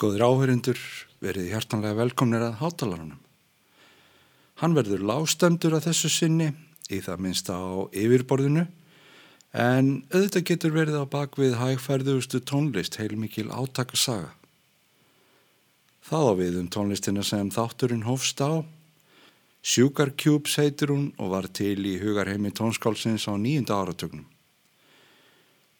Góður áhörindur verið hjartanlega velkomnir að hátalarunum. Hann verður lágstemdur að þessu sinni í það minnsta á yfirborðinu en auðvitað getur verið á bakvið hægfærðugustu tónlist heilmikil átakasaga. Það á við um tónlistina sem þátturinn hófst á. Cubes heitir hún og var til í hugarheimi tónskálsins á nýjunda áratögnum.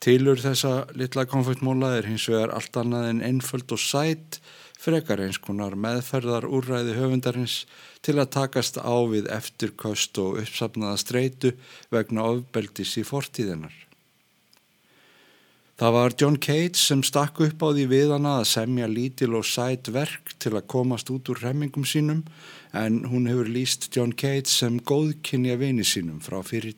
Tilur þessa litla konfektmóla er hins vegar allt annað en einföld og sætt frekar eins konar meðferðar úrræði höfundarins til að takast á við eftirköst og uppsapnaða streitu vegna ofbeldis í fortíðinar. Það var John Cates sem stakk upp á því viðana að semja lítil og sætt verk til að komast út úr remmingum sínum en hún hefur líst John Cates sem góðkynja vini sínum frá fyrir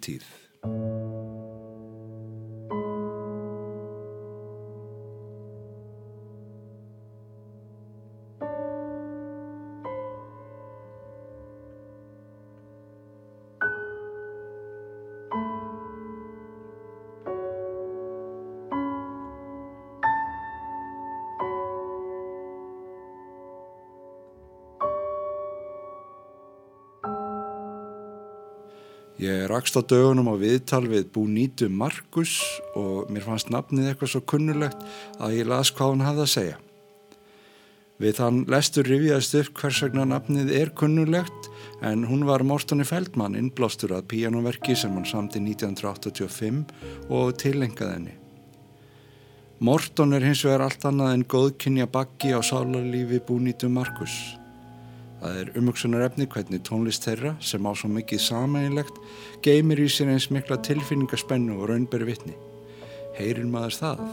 rakst á dögunum á viðtal við Búnítu Markus og mér fannst nafnið eitthvað svo kunnulegt að ég las hvað hann hafði að segja. Við þann lestur rifjaðist upp hvers vegna nafnið er kunnulegt en hún var Mortoni Feldmann innblástur að píjánuverki sem hann samti 1985 og tilengaði henni. Morton er hins vegar allt annað en góðkynja bakki á sálarlífi Búnítu Markus. Það er umhugsunar efni hvernig tónlist þeirra sem á svo mikið sameinlegt geymir í sér eins mikla tilfinningaspennu og raunberi vitni. Heyrir maður það?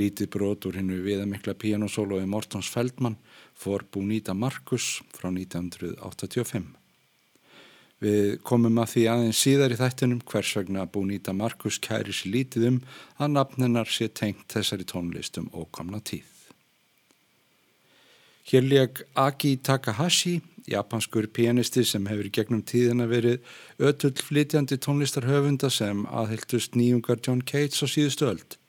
Lítið brot úr hennu viðamikla pianosólói Mortons Feldman for Bunita Marcus frá 1985. Við komum að því aðeins síðar í þættinum hvers vegna Bunita Marcus kæri sér lítið um að nafninnar sé tengt þessari tónlistum ókomna tíð. Hér leg Aki Takahashi, japanskur pianisti sem hefur gegnum tíðina verið ötull flytjandi tónlistarhöfunda sem aðhildust nýjungar John Cates á síðustu öld.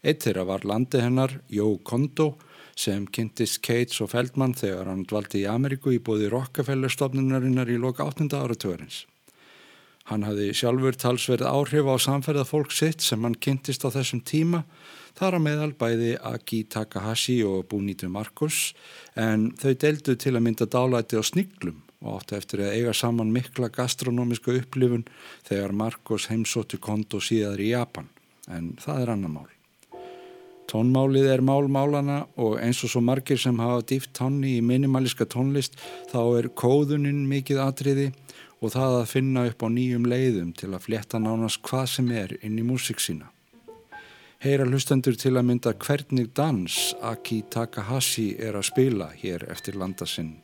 Eitt þeirra var landi hennar, Jó Kondo, sem kynntist Cates og Feldman þegar hann dvaldi í Ameríku í bóði Rockefeller-stofnunarinnar í loka 8. áratugurins. Hann hafði sjálfur talsverð áhrif á samferða fólk sitt sem hann kynntist á þessum tíma, þar að meðal bæði Aki Takahashi og Bunito Marcus, en þau deldu til að mynda dálæti á sniglum og áttu eftir að eiga saman mikla gastronómiska upplifun þegar Marcus heimsóttu Kondo síðar í Japan, en það er annar mál. Tónmálið er málmálana og eins og svo margir sem hafa dýft tónni í minimaliska tónlist þá er kóðuninn mikið atriði og það að finna upp á nýjum leiðum til að fletta nánast hvað sem er inn í músik sína. Heyra hlustendur til að mynda hvernig dans Aki Takahashi er að spila hér eftir landasinn.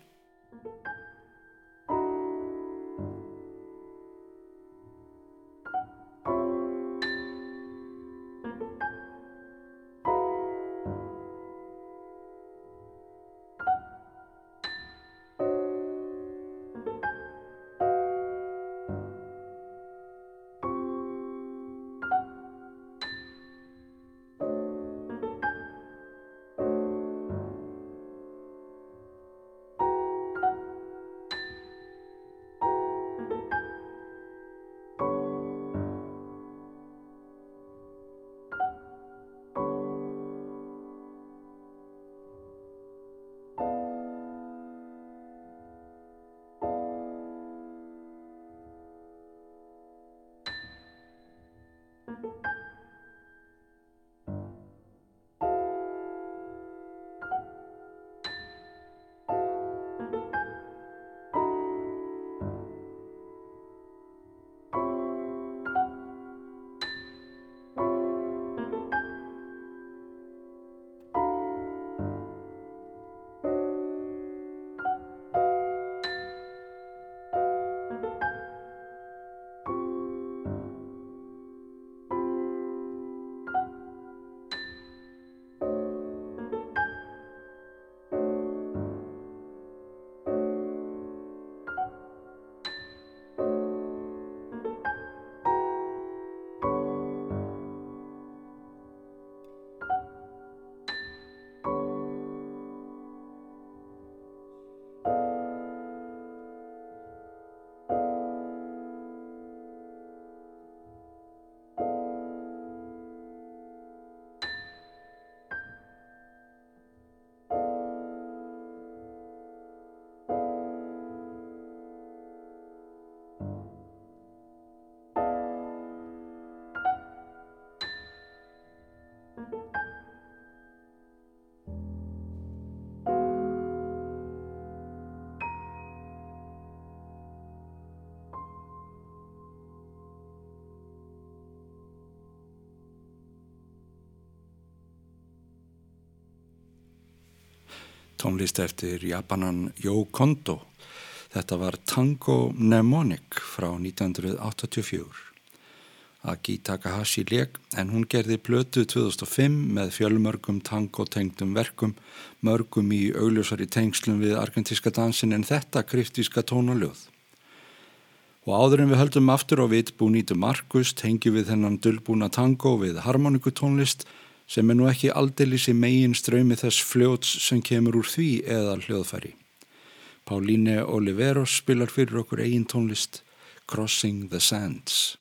Tónlist eftir Japanan Jó Kondo. Þetta var Tango Mnemonic frá 1984. Aki Takahashi leg en hún gerði blötu 2005 með fjölmörgum tango-tengdum verkum, mörgum í augljósari tengslum við argentíska dansin en þetta kryptíska tónaljóð. Og áður en við höldum aftur á vit Búnítu Markus tengi við þennan dullbúna tango við harmonikutónlist sem er nú ekki aldeilis í megin ströymi þess fljóts sem kemur úr því eða hljóðfæri. Pauline Oliveros spilar fyrir okkur eigin tónlist Crossing the Sands.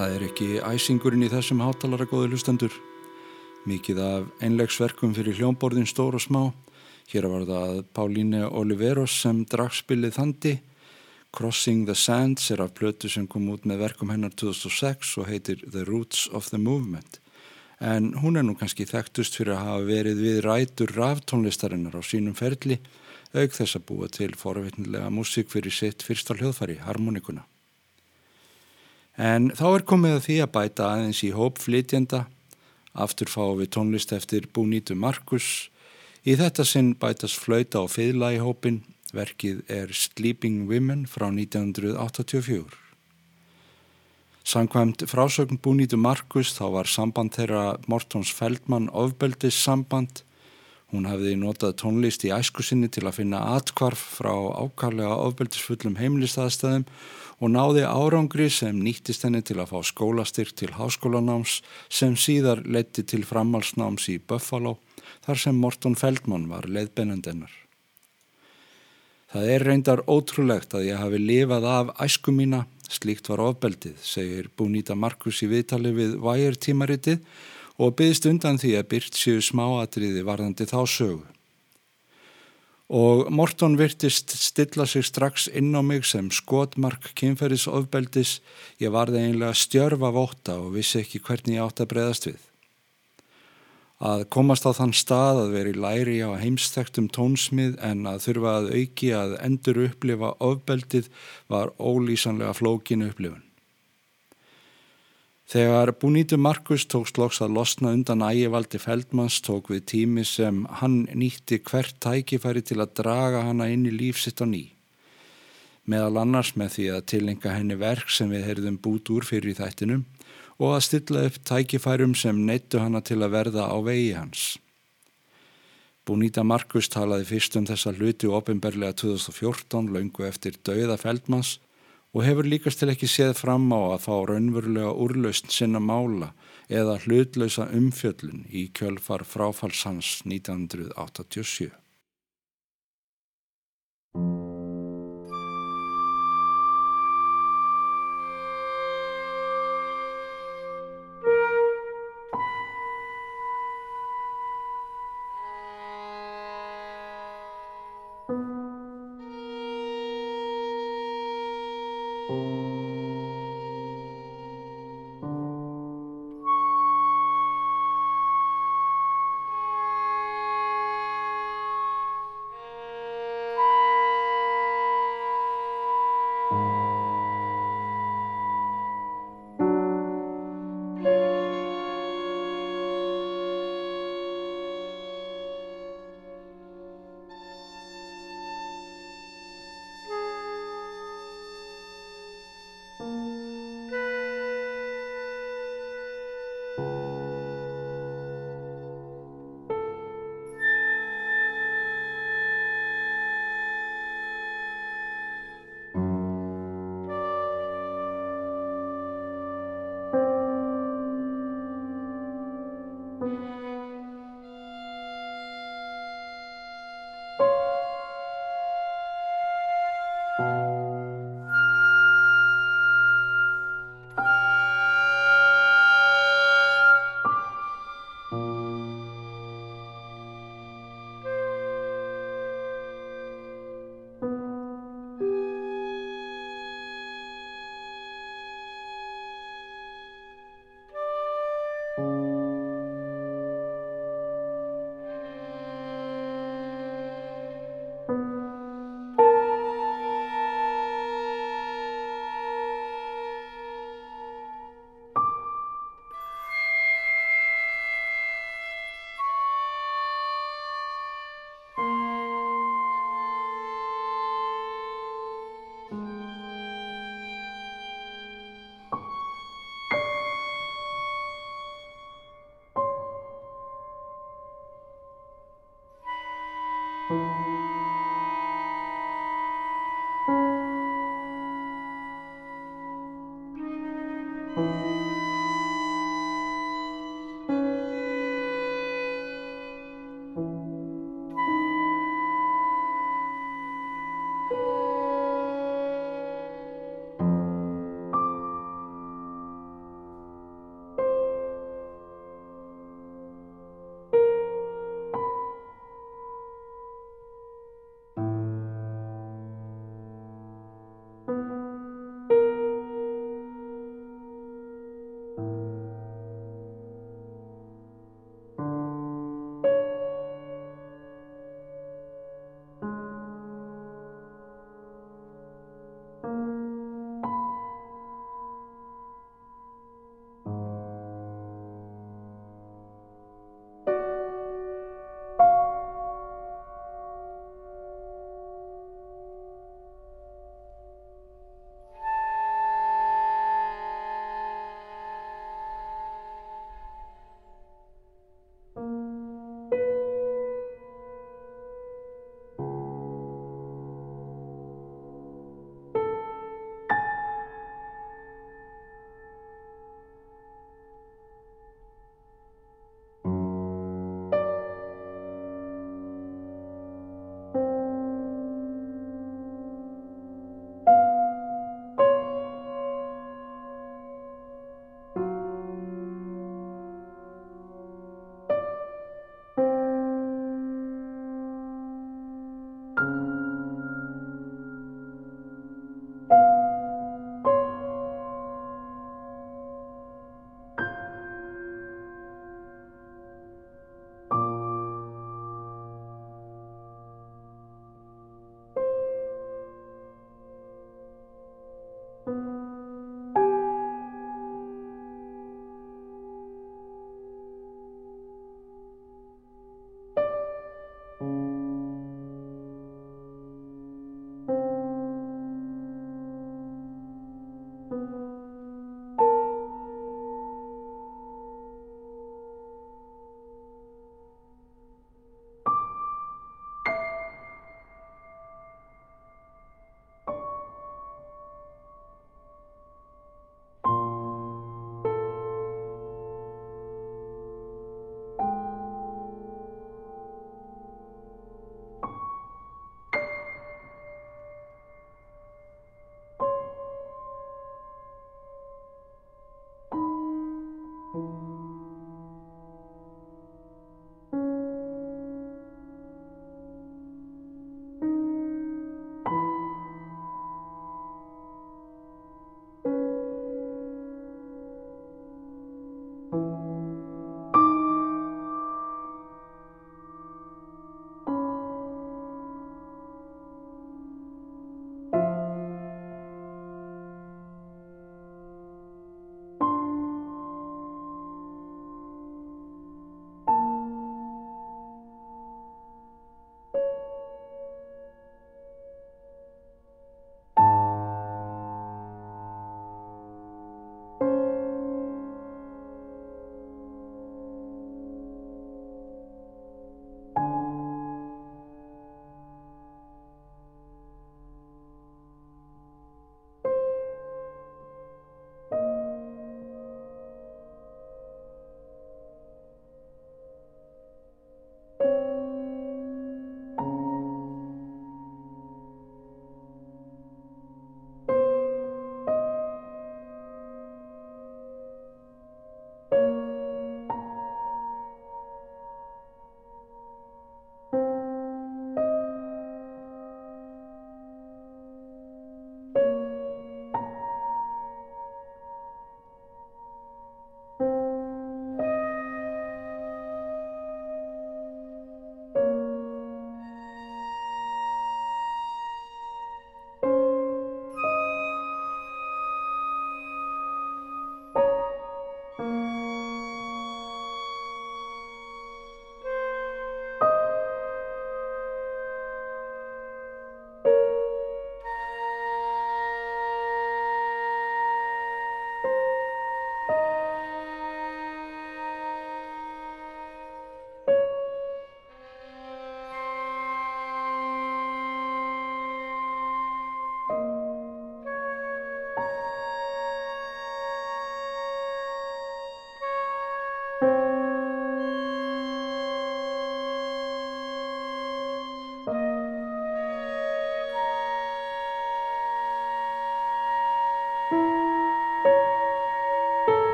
Það er ekki æsingurinn í þessum hátalara góðu hlustendur. Mikið af einlegsverkum fyrir hljómborðin stór og smá. Hér var það Páline Oliveros sem dragspilið þandi. Crossing the Sands er af plötu sem kom út með verkum hennar 2006 og heitir The Roots of the Movement. En hún er nú kannski þekktust fyrir að hafa verið við rætur raftónlistarinnar á sínum ferli auk þess að búa til forvittnilega músík fyrir sitt fyrsta hljóðfari, harmonikuna. En þá er komið að því að bæta aðeins í hóp flytjenda, aftur fáum við tónlist eftir Búnítu Markus, í þetta sinn bætast flauta og fiðla í hópin, verkið er Sleeping Women frá 1984. Sankvæmt frásögn Búnítu Markus þá var samband þeirra Mortons Feldmann ofbeldis samband Hún hafði notað tónlist í æsku sinni til að finna atkvarf frá ákallega ofbeldisfullum heimlistaðstæðum og náði árangri sem nýttist henni til að fá skólastyrk til háskólanáms sem síðar leti til framhalsnáms í Buffalo þar sem Morton Feldman var leiðbennendennar. Það er reyndar ótrúlegt að ég hafi lifað af æsku mína, slíkt var ofbeldið, segir Búnita Markus í viðtali við Vægir tímaritið og byggðist undan því að byrt séu smáatriði varðandi þá sögu. Og Morton virtist stilla sig strax inn á mig sem skotmark kynferðisofbeldis, ég varði einlega stjörfa vóta og vissi ekki hvernig ég átt að breyðast við. Að komast á þann stað að veri læri á heimstektum tónsmið en að þurfa að auki að endur upplifa ofbeldið var ólýsanlega flókin upplifun. Þegar Búnítu Markus tók sloks að losna undan ægivaldi Feldmanns tók við tími sem hann nýtti hvert tækifæri til að draga hana inn í lífsitt á ný. Meðal annars með því að tilenga henni verk sem við heyrðum bút úr fyrir í þættinum og að stilla upp tækifærum sem neittu hana til að verða á vegi hans. Búníta Markus talaði fyrst um þessa hluti ofinberlega 2014 laungu eftir dauða Feldmanns og hefur líkast til ekki séð fram á að fá raunverulega úrlaust sinna mála eða hlutlausa umfjöllun í kjölfar fráfallsans 1987. Música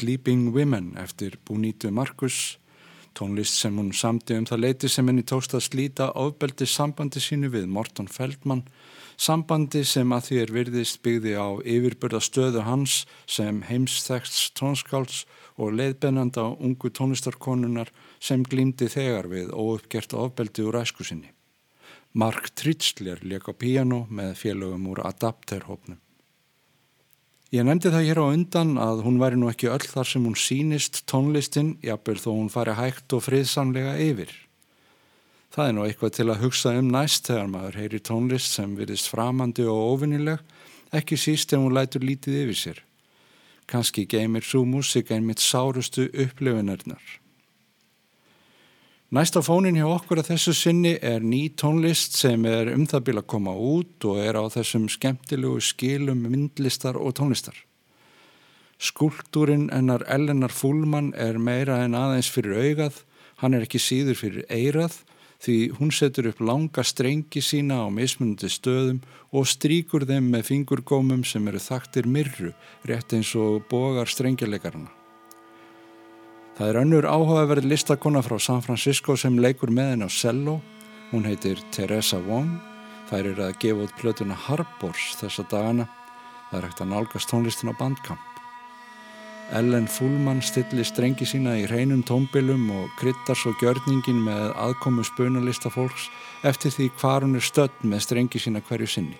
Sleeping Women eftir Búnítu Markus, tónlist sem hún samti um það leiti sem henni tókst að slíta ofbeldi sambandi sínu við Morton Feldman, sambandi sem að því er virðist byggði á yfirbörða stöðu hans sem heimsþeksts tónskáls og leiðbennanda ungu tónlistarkonunar sem glýmdi þegar við óuppgert ofbeldi úr æsku sinni. Mark Tritzler leik á piano með félögum úr Adapter-hópnum. Ég nefndi það hér á undan að hún væri nú ekki öll þar sem hún sínist tónlistin, jafnvel þó hún fari hægt og friðsamlega yfir. Það er nú eitthvað til að hugsa um næst þegar maður heyri tónlist sem virðist framandi og ofinileg, ekki síst ef hún lætur lítið yfir sér. Kanski geymir svo músik einmitt sárustu upplifinarnar. Næsta fónin hjá okkur að þessu sinni er ný tónlist sem er um það byrja að koma út og er á þessum skemmtilegu skilum myndlistar og tónlistar. Skultúrin ennar Ellenar Fúlmann er meira en aðeins fyrir augað, hann er ekki síður fyrir eirað því hún setur upp langa strengi sína á mismunandi stöðum og stríkur þeim með fingurgómum sem eru þaktir myrru rétt eins og bogar strengjuleikarna. Það er önnur áhugaverð listakona frá San Francisco sem leikur með henn á cello. Hún heitir Teresa Wong. Það er að gefa út plötuna Harbors þessa dagana. Það er hægt að nálgast tónlistin á bandkamp. Ellen Fullman stilli strengi sína í hreinum tómbilum og kryttar svo gjörningin með aðkomu spunalista fólks eftir því hvar hún er stödd með strengi sína hverju sinni.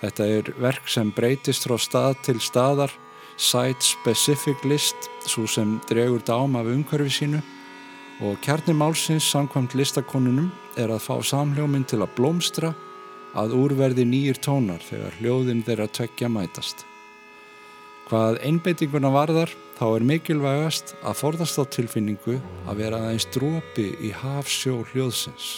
Þetta er verk sem breytist frá stað til staðar site-specific list svo sem dregur dám af umhverfi sínu og kjarnir málsins samkvæmt listakonunum er að fá samljóminn til að blómstra að úrverði nýjir tónar þegar hljóðin þeirra tvekja mætast. Hvað einbeitinguna varðar þá er mikilvægast að forðast á tilfinningu að vera aðeins drópi í hafsjó hljóðsins.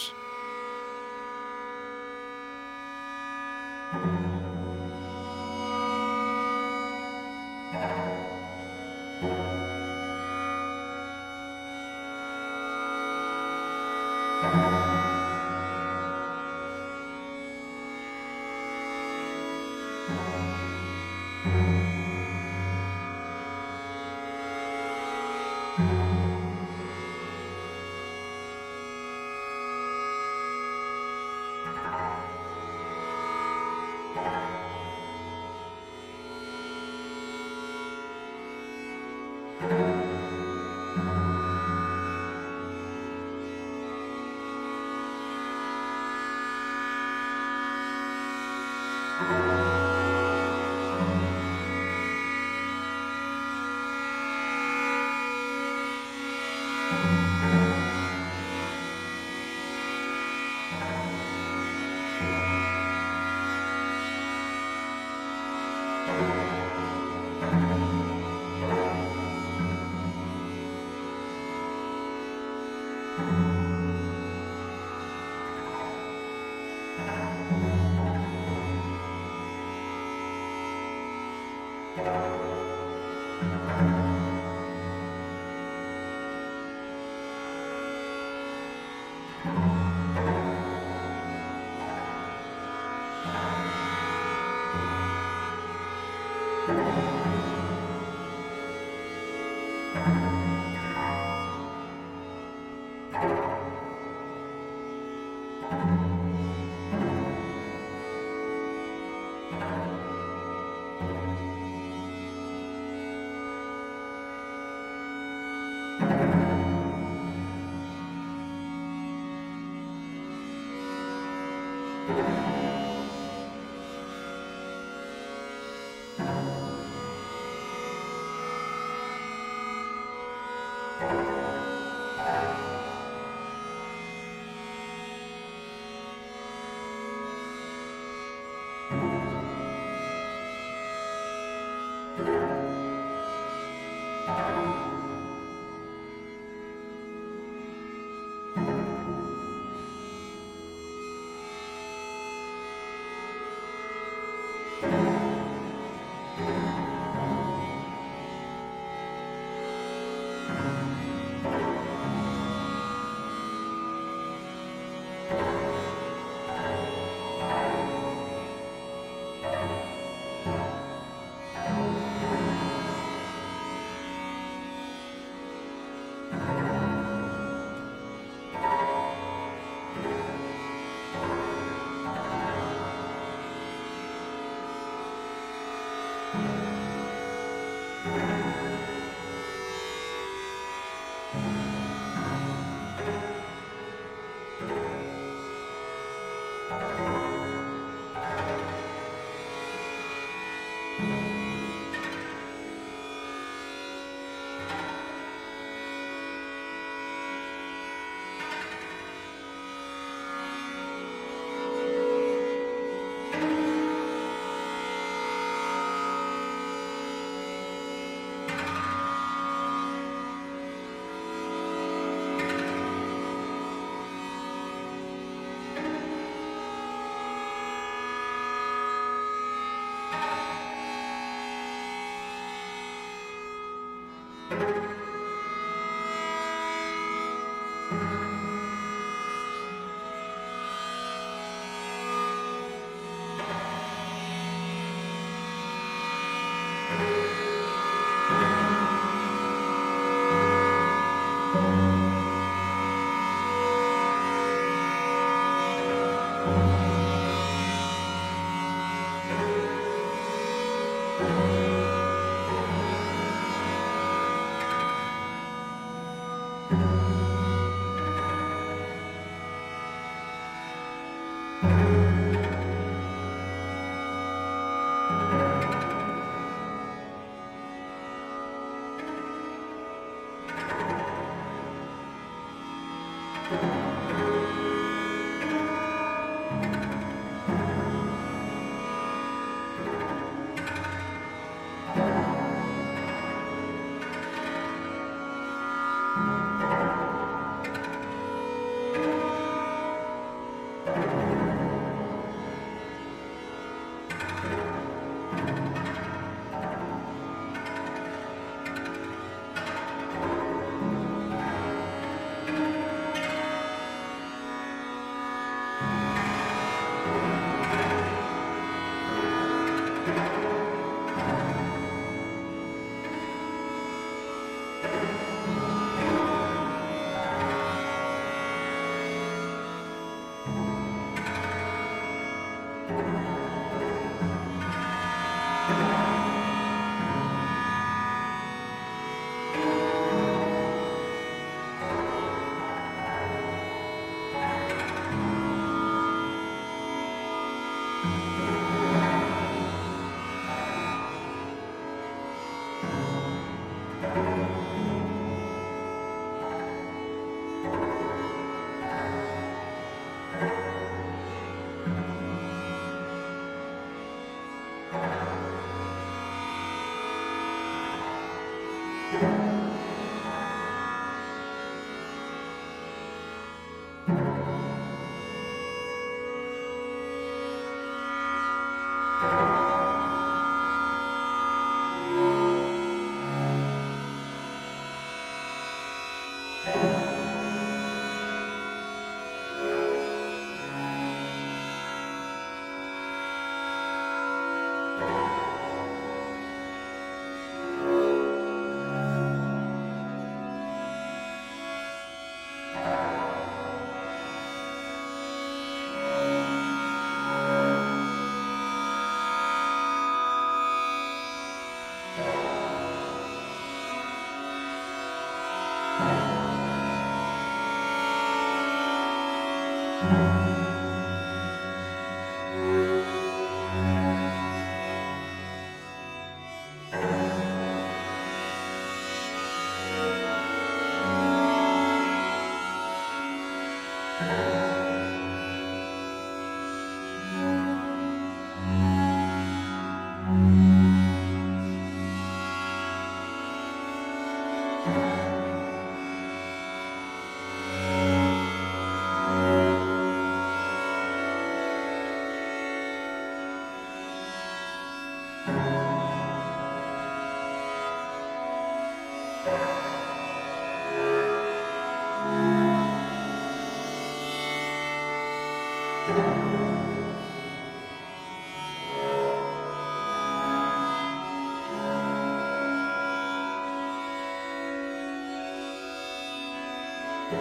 Harbors,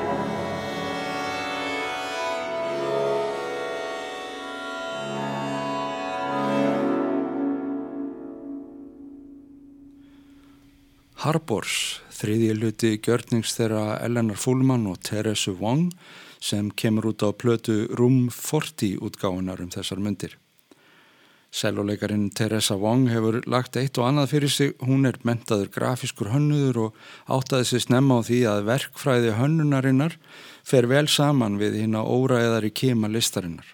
þriðji luti gjörnings þeirra Eleanor Fullman og Teresu Wong sem kemur út á plötu Room 40 útgáðunar um þessar myndir. Selvoleikarin Teresa Wong hefur lagt eitt og annað fyrir sig, hún er mentaður grafiskur hönnuður og áttaði sig snemma á því að verkfræði hönnunarinnar fer vel saman við hinn á óræðari kema listarinnar.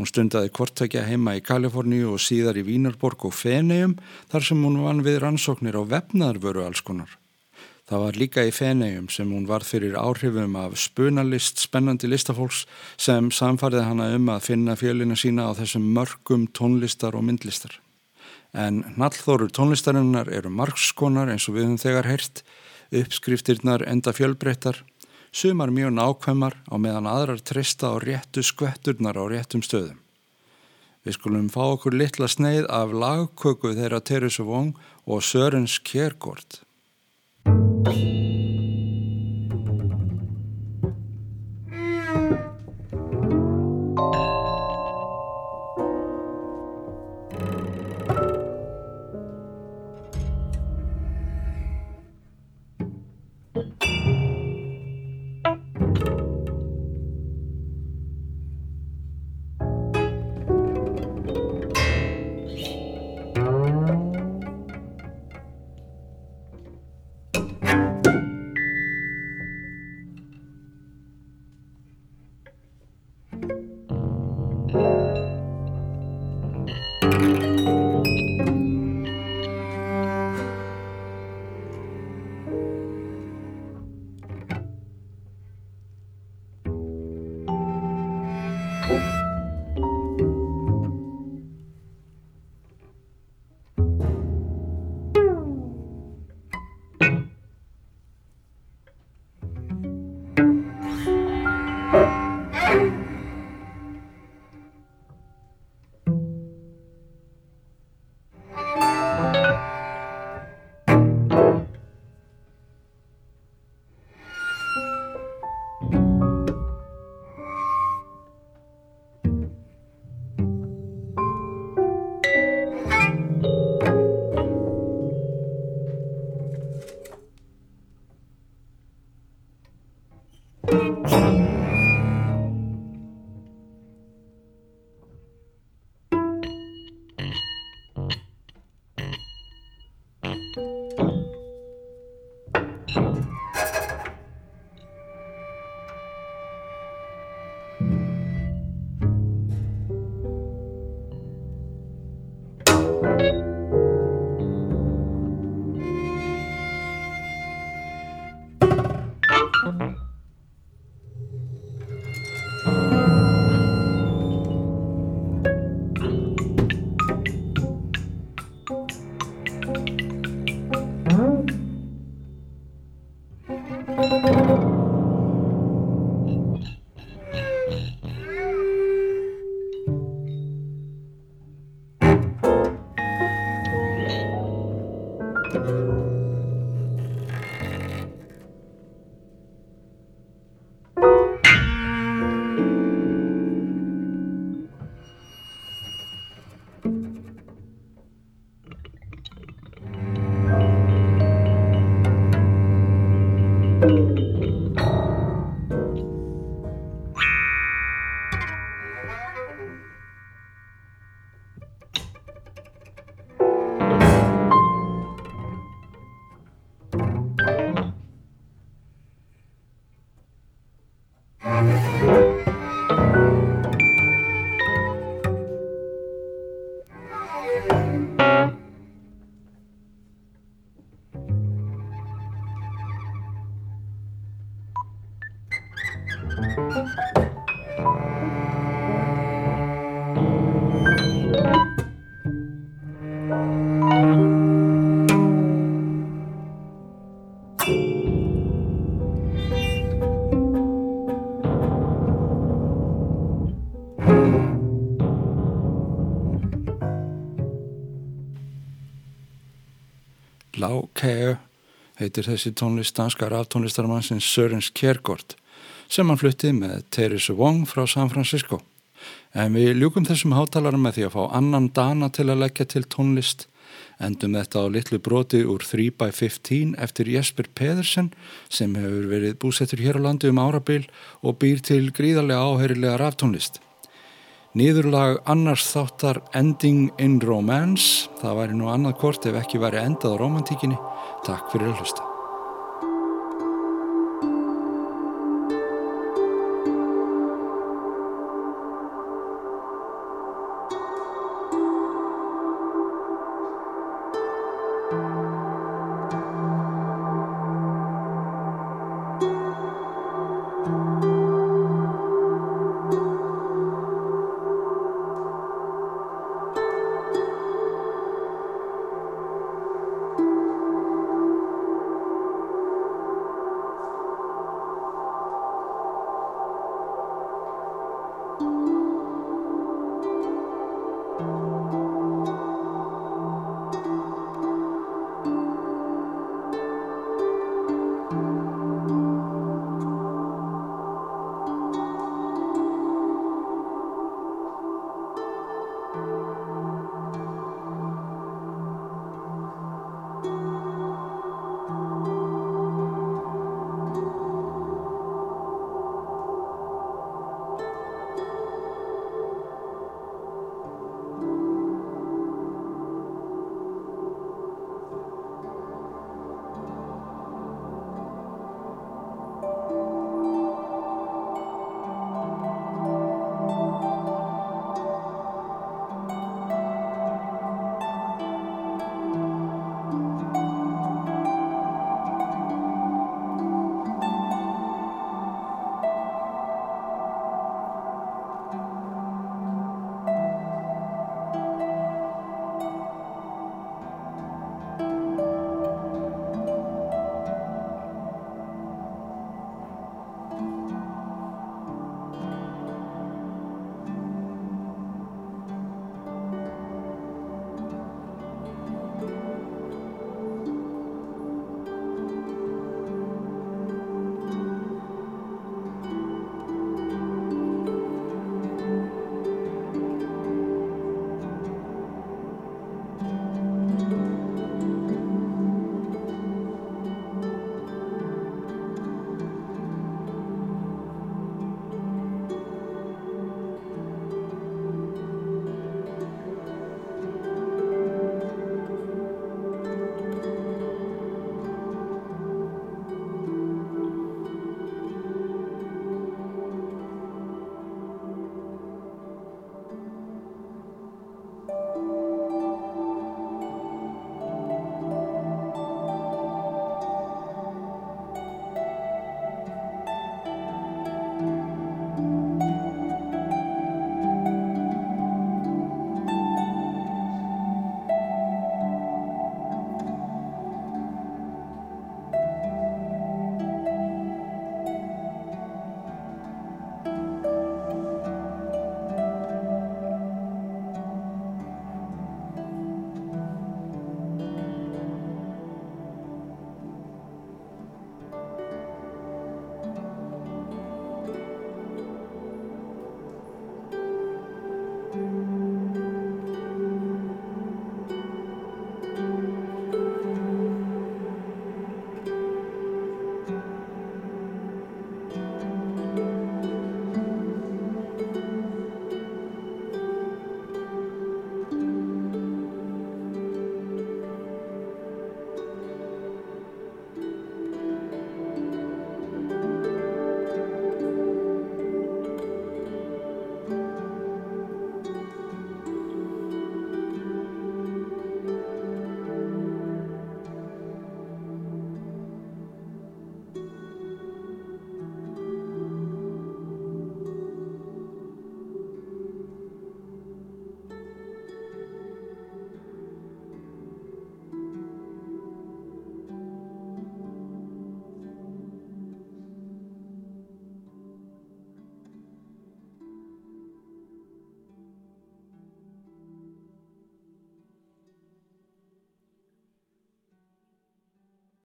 Hún stundaði kortækja heima í Kaliforníu og síðar í Vínarborg og Fenegjum þar sem hún vann við rannsóknir á vefnaðarvöru allskonar. Það var líka í Fenegjum sem hún var fyrir áhrifum af spunalist spennandi listafólks sem samfarið hana um að finna fjölina sína á þessum mörgum tónlistar og myndlistar. En nallþórur tónlistarinnar eru margskonar eins og við höfum þegar heyrt, uppskriftirnar enda fjölbreyttar, sumar mjög nákvæmar á meðan aðrar trista á réttu skvetturnar á réttum stöðum. Við skulum fá okkur litla sneið af lagköku þeirra Teresu Vong og Sörens Kjergård. Thank you. Lákæu heitir þessi tónlist danskar af tónlistarmannsins Sörens Kjergård sem hann fluttið með Teresa Wong frá San Francisco. En við ljúkum þessum hátalarum með því að fá annan dana til að leggja til tónlist Endum þetta á litlu broti úr 3x15 eftir Jesper Pedersen sem hefur verið búsettur hér á landi um árabil og býr til gríðarlega áheyrilega raftónlist. Nýðurlag annars þáttar Ending in Romance, það væri nú annað kort ef ekki væri endað á romantíkinni. Takk fyrir að hlusta.